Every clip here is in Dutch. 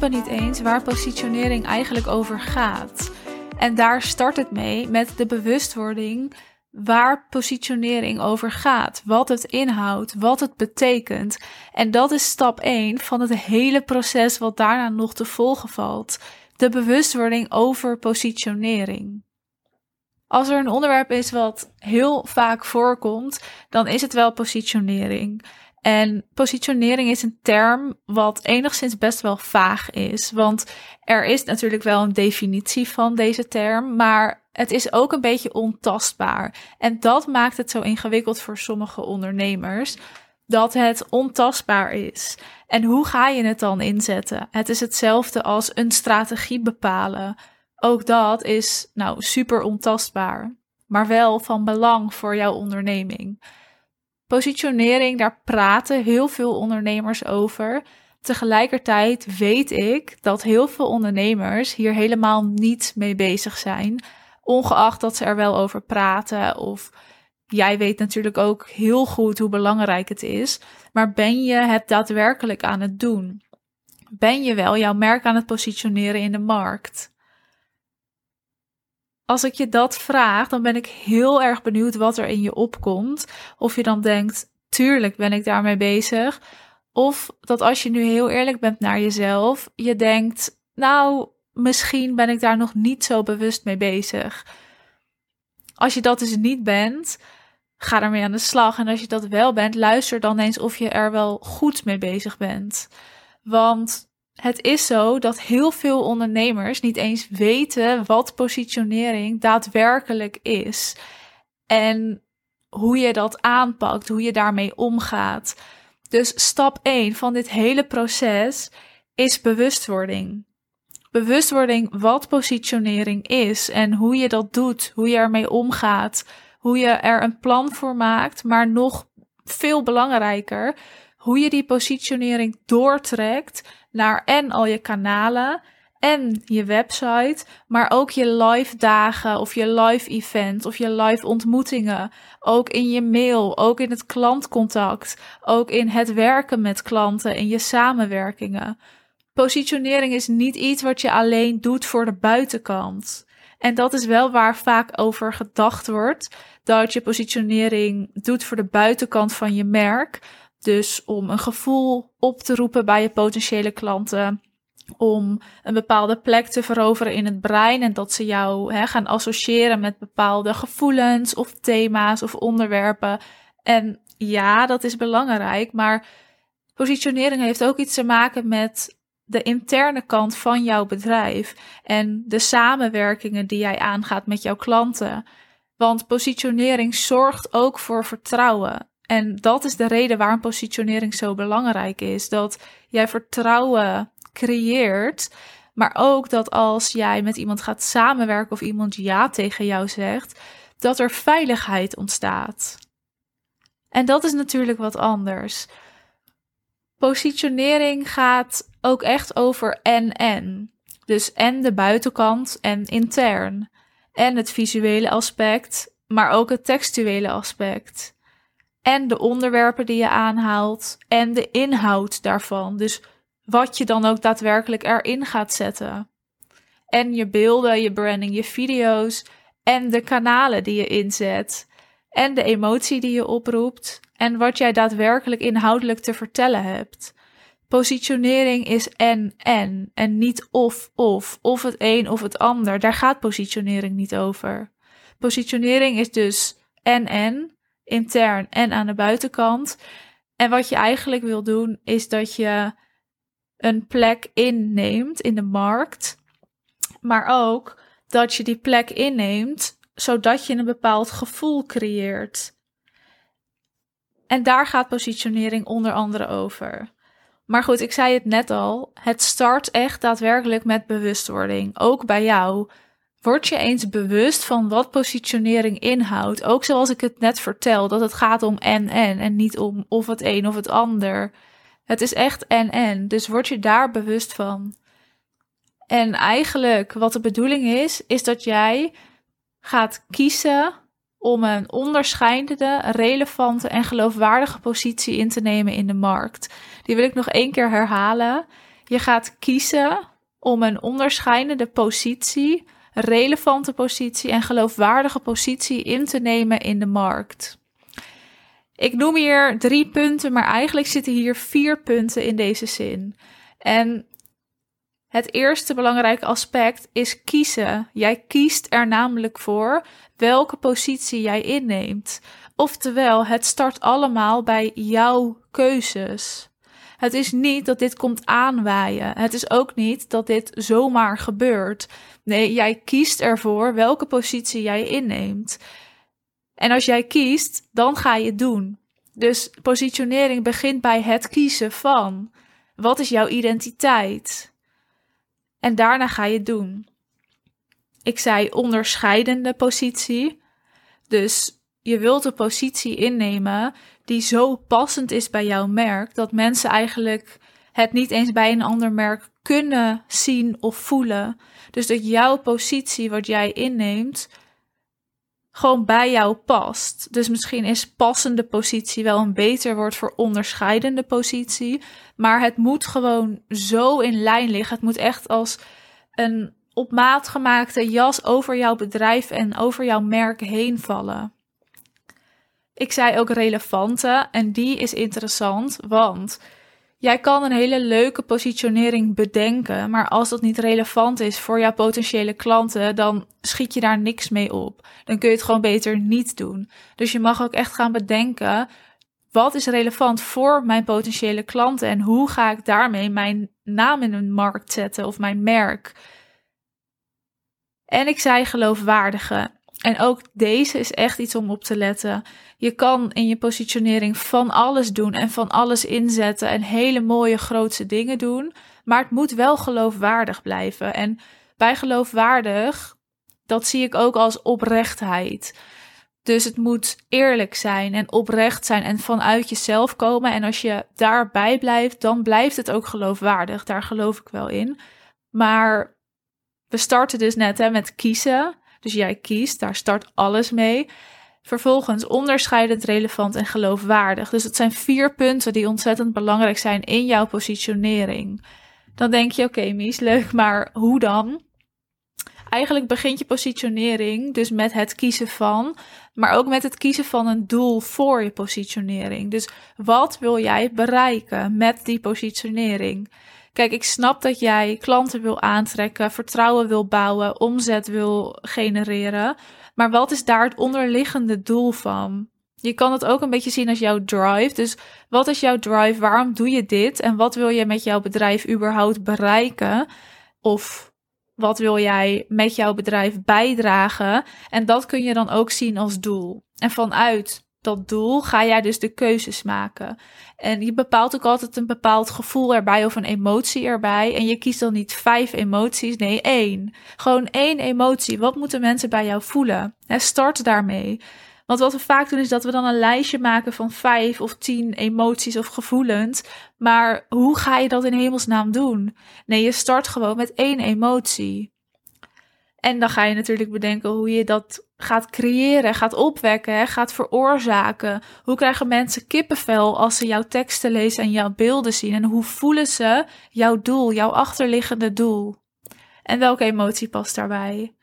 niet eens waar positionering eigenlijk over gaat. En daar start het mee met de bewustwording waar positionering over gaat, wat het inhoudt, wat het betekent. En dat is stap 1 van het hele proces wat daarna nog te volgen valt. De bewustwording over positionering. Als er een onderwerp is wat heel vaak voorkomt, dan is het wel positionering. En positionering is een term wat enigszins best wel vaag is. Want er is natuurlijk wel een definitie van deze term, maar het is ook een beetje ontastbaar. En dat maakt het zo ingewikkeld voor sommige ondernemers. Dat het ontastbaar is. En hoe ga je het dan inzetten? Het is hetzelfde als een strategie bepalen. Ook dat is nou super ontastbaar, maar wel van belang voor jouw onderneming. Positionering, daar praten heel veel ondernemers over. Tegelijkertijd weet ik dat heel veel ondernemers hier helemaal niet mee bezig zijn, ongeacht dat ze er wel over praten of jij weet natuurlijk ook heel goed hoe belangrijk het is, maar ben je het daadwerkelijk aan het doen? Ben je wel jouw merk aan het positioneren in de markt? Als ik je dat vraag, dan ben ik heel erg benieuwd wat er in je opkomt. Of je dan denkt, tuurlijk ben ik daarmee bezig. Of dat als je nu heel eerlijk bent naar jezelf, je denkt, nou, misschien ben ik daar nog niet zo bewust mee bezig. Als je dat dus niet bent, ga ermee aan de slag. En als je dat wel bent, luister dan eens of je er wel goed mee bezig bent. Want het is zo dat heel veel ondernemers niet eens weten wat positionering daadwerkelijk is. En hoe je dat aanpakt, hoe je daarmee omgaat. Dus stap 1 van dit hele proces is bewustwording. Bewustwording wat positionering is en hoe je dat doet, hoe je ermee omgaat, hoe je er een plan voor maakt, maar nog veel belangrijker, hoe je die positionering doortrekt naar en al je kanalen en je website, maar ook je live dagen of je live event of je live ontmoetingen. Ook in je mail, ook in het klantcontact, ook in het werken met klanten, in je samenwerkingen. Positionering is niet iets wat je alleen doet voor de buitenkant. En dat is wel waar vaak over gedacht wordt, dat je positionering doet voor de buitenkant van je merk. Dus om een gevoel op te roepen bij je potentiële klanten. Om een bepaalde plek te veroveren in het brein. En dat ze jou hè, gaan associëren met bepaalde gevoelens of thema's of onderwerpen. En ja, dat is belangrijk. Maar positionering heeft ook iets te maken met de interne kant van jouw bedrijf. En de samenwerkingen die jij aangaat met jouw klanten. Want positionering zorgt ook voor vertrouwen. En dat is de reden waarom positionering zo belangrijk is. Dat jij vertrouwen creëert, maar ook dat als jij met iemand gaat samenwerken of iemand ja tegen jou zegt, dat er veiligheid ontstaat. En dat is natuurlijk wat anders. Positionering gaat ook echt over en-en. Dus en de buitenkant en intern. En het visuele aspect, maar ook het textuele aspect en de onderwerpen die je aanhaalt en de inhoud daarvan. Dus wat je dan ook daadwerkelijk erin gaat zetten. En je beelden, je branding, je video's en de kanalen die je inzet. En de emotie die je oproept en wat jij daadwerkelijk inhoudelijk te vertellen hebt. Positionering is en en en niet of of of het een of het ander. Daar gaat positionering niet over. Positionering is dus en en intern en aan de buitenkant. En wat je eigenlijk wil doen, is dat je een plek inneemt in de markt, maar ook dat je die plek inneemt zodat je een bepaald gevoel creëert. En daar gaat positionering onder andere over. Maar goed, ik zei het net al, het start echt daadwerkelijk met bewustwording, ook bij jou. Word je eens bewust van wat positionering inhoudt. Ook zoals ik het net vertel, dat het gaat om en en en niet om of het een of het ander. Het is echt en en. Dus word je daar bewust van. En eigenlijk wat de bedoeling is, is dat jij gaat kiezen om een onderscheidende, relevante en geloofwaardige positie in te nemen in de markt. Die wil ik nog één keer herhalen. Je gaat kiezen om een onderscheidende positie, relevante positie en geloofwaardige positie in te nemen in de markt. Ik noem hier drie punten, maar eigenlijk zitten hier vier punten in deze zin. En het eerste belangrijke aspect is kiezen. Jij kiest er namelijk voor welke positie jij inneemt. Oftewel, het start allemaal bij jouw keuzes. Het is niet dat dit komt aanwaaien. Het is ook niet dat dit zomaar gebeurt. Nee, jij kiest ervoor welke positie jij inneemt. En als jij kiest, dan ga je het doen. Dus positionering begint bij het kiezen van wat is jouw identiteit? En daarna ga je het doen. Ik zei onderscheidende positie. Dus je wilt een positie innemen die zo passend is bij jouw merk dat mensen eigenlijk het niet eens bij een ander merk kunnen zien of voelen. Dus dat jouw positie wat jij inneemt gewoon bij jou past. Dus misschien is passende positie wel een beter woord voor onderscheidende positie, maar het moet gewoon zo in lijn liggen. Het moet echt als een op maat gemaakte jas over jouw bedrijf en over jouw merk heen vallen. Ik zei ook relevante en die is interessant, want jij kan een hele leuke positionering bedenken, maar als dat niet relevant is voor jouw potentiële klanten, dan schiet je daar niks mee op. Dan kun je het gewoon beter niet doen. Dus je mag ook echt gaan bedenken, wat is relevant voor mijn potentiële klanten en hoe ga ik daarmee mijn naam in een markt zetten of mijn merk? En ik zei geloofwaardige. En ook deze is echt iets om op te letten. Je kan in je positionering van alles doen en van alles inzetten en hele mooie grootse dingen doen, maar het moet wel geloofwaardig blijven. En bij geloofwaardig, dat zie ik ook als oprechtheid. Dus het moet eerlijk zijn en oprecht zijn en vanuit jezelf komen. En als je daarbij blijft, dan blijft het ook geloofwaardig. Daar geloof ik wel in. Maar we starten dus net hè, met kiezen. Dus jij kiest, daar start alles mee. Vervolgens onderscheidend, relevant en geloofwaardig. Dus het zijn vier punten die ontzettend belangrijk zijn in jouw positionering. Dan denk je, oké, okay, Mies, leuk, maar hoe dan? Eigenlijk begint je positionering dus met het kiezen van, maar ook met het kiezen van een doel voor je positionering. Dus wat wil jij bereiken met die positionering? Kijk, ik snap dat jij klanten wil aantrekken, vertrouwen wil bouwen, omzet wil genereren. Maar wat is daar het onderliggende doel van? Je kan het ook een beetje zien als jouw drive. Dus wat is jouw drive? Waarom doe je dit? En wat wil je met jouw bedrijf überhaupt bereiken? Of wat wil jij met jouw bedrijf bijdragen? En dat kun je dan ook zien als doel. En vanuit dat doel ga jij dus de keuzes maken. En je bepaalt ook altijd een bepaald gevoel erbij of een emotie erbij. En je kiest dan niet vijf emoties, nee één. Gewoon één emotie. Wat moeten mensen bij jou voelen? En start daarmee. Want wat we vaak doen is dat we dan een lijstje maken van vijf of tien emoties of gevoelens. Maar hoe ga je dat in hemelsnaam doen? Nee, je start gewoon met één emotie. En dan ga je natuurlijk bedenken hoe je dat gaat creëren, gaat opwekken, gaat veroorzaken. Hoe krijgen mensen kippenvel als ze jouw teksten lezen en jouw beelden zien? En hoe voelen ze jouw doel, jouw achterliggende doel? En welke emotie past daarbij?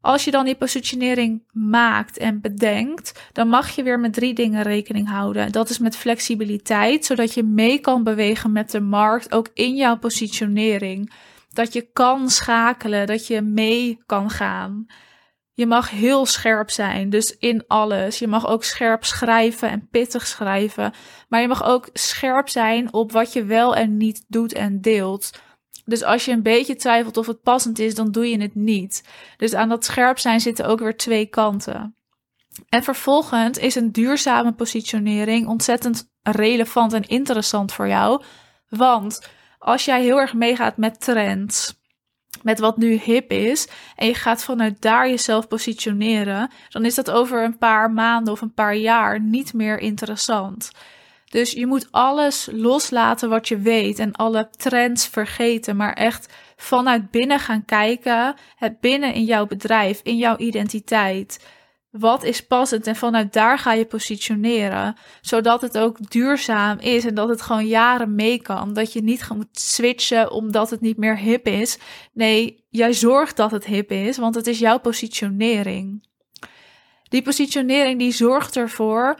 Als je dan die positionering maakt en bedenkt, dan mag je weer met drie dingen rekening houden. Dat is met flexibiliteit, zodat je mee kan bewegen met de markt, ook in jouw positionering dat je kan schakelen, dat je mee kan gaan. Je mag heel scherp zijn, dus in alles. Je mag ook scherp schrijven en pittig schrijven. Maar je mag ook scherp zijn op wat je wel en niet doet en deelt. Dus als je een beetje twijfelt of het passend is, dan doe je het niet. Dus aan dat scherp zijn zitten ook weer twee kanten. En vervolgens is een duurzame positionering ontzettend relevant en interessant voor jou. Want als jij heel erg meegaat met trends, met wat nu hip is, en je gaat vanuit daar jezelf positioneren, dan is dat over een paar maanden of een paar jaar niet meer interessant. Dus je moet alles loslaten wat je weet en alle trends vergeten, maar echt vanuit binnen gaan kijken, het binnen in jouw bedrijf, in jouw identiteit. Wat is passend en vanuit daar ga je positioneren, zodat het ook duurzaam is en dat het gewoon jaren mee kan. Dat je niet moet switchen omdat het niet meer hip is. Nee, jij zorgt dat het hip is, want het is jouw positionering. Die positionering die zorgt ervoor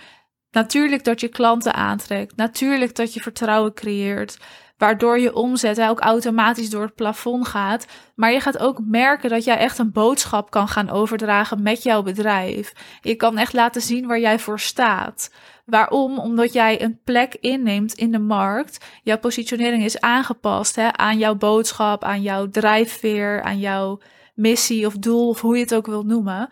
natuurlijk dat je klanten aantrekt, natuurlijk dat je vertrouwen creëert, waardoor je omzet ook automatisch door het plafond gaat. Maar je gaat ook merken dat jij echt een boodschap kan gaan overdragen met jouw bedrijf. Je kan echt laten zien waar jij voor staat. Waarom? Omdat jij een plek inneemt in de markt. Jouw positionering is aangepast hè, aan jouw boodschap, aan jouw drijfveer, aan jouw missie of doel, of hoe je het ook wilt noemen.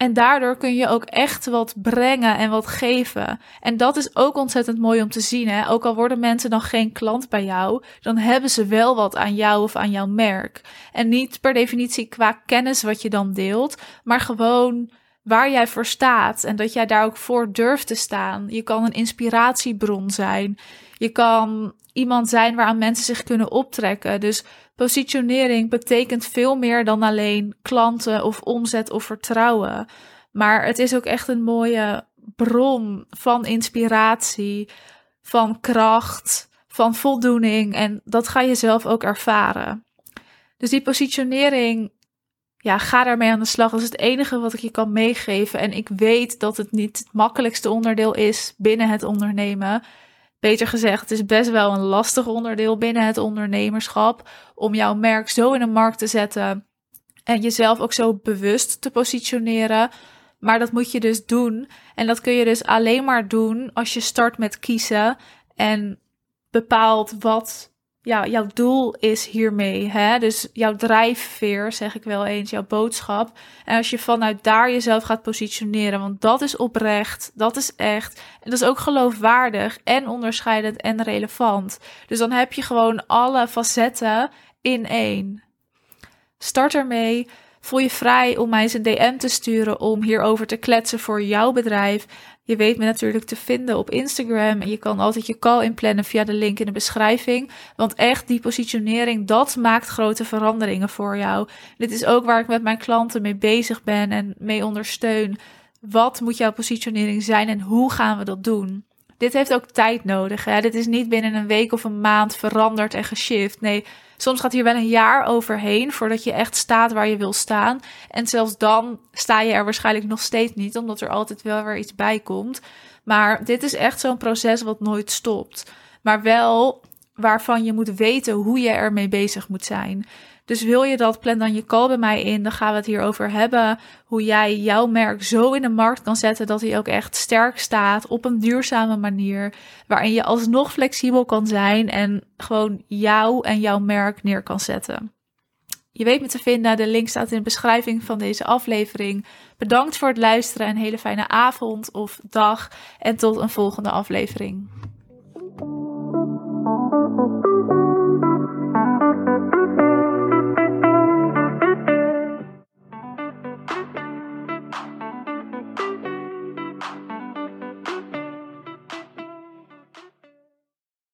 En daardoor kun je ook echt wat brengen en wat geven. En dat is ook ontzettend mooi om te zien. Hè? Ook al worden mensen dan geen klant bij jou, dan hebben ze wel wat aan jou of aan jouw merk. En niet per definitie qua kennis wat je dan deelt, maar gewoon waar jij voor staat en dat jij daar ook voor durft te staan. Je kan een inspiratiebron zijn. Je kan iemand zijn waaraan mensen zich kunnen optrekken. Dus Positionering betekent veel meer dan alleen klanten of omzet of vertrouwen. Maar het is ook echt een mooie bron van inspiratie, van kracht, van voldoening. En dat ga je zelf ook ervaren. Dus die positionering, ja, ga daarmee aan de slag. Dat is het enige wat ik je kan meegeven. En ik weet dat het niet het makkelijkste onderdeel is binnen het ondernemen. Beter gezegd, het is best wel een lastig onderdeel binnen het ondernemerschap om jouw merk zo in de markt te zetten en jezelf ook zo bewust te positioneren. Maar dat moet je dus doen. En dat kun je dus alleen maar doen als je start met kiezen en bepaalt wat ja, jouw doel is hiermee. Hè? Dus jouw drijfveer, zeg ik wel eens, jouw boodschap. En als je vanuit daar jezelf gaat positioneren, want dat is oprecht, dat is echt. En dat is ook geloofwaardig en onderscheidend en relevant. Dus dan heb je gewoon alle facetten in één. Start ermee. Voel je vrij om mij eens een DM te sturen om hierover te kletsen voor jouw bedrijf. Je weet me natuurlijk te vinden op Instagram. En je kan altijd je call inplannen via de link in de beschrijving. Want echt, die positionering, dat maakt grote veranderingen voor jou. Dit is ook waar ik met mijn klanten mee bezig ben en mee ondersteun. Wat moet jouw positionering zijn en hoe gaan we dat doen? Dit heeft ook tijd nodig. Hè? Dit is niet binnen een week of een maand veranderd en geshift. Nee, Soms gaat hier wel een jaar overheen voordat je echt staat waar je wil staan. En zelfs dan sta je er waarschijnlijk nog steeds niet, omdat er altijd wel weer iets bij komt. Maar dit is echt zo'n proces wat nooit stopt. Maar wel waarvan je moet weten hoe je ermee bezig moet zijn. Dus wil je dat, plan dan je call bij mij in. Dan gaan we het hierover hebben. Hoe jij jouw merk zo in de markt kan zetten dat hij ook echt sterk staat op een duurzame manier. Waarin je alsnog flexibel kan zijn en gewoon jou en jouw merk neer kan zetten. Je weet me te vinden. De link staat in de beschrijving van deze aflevering. Bedankt voor het luisteren. Een hele fijne avond of dag. En tot een volgende aflevering.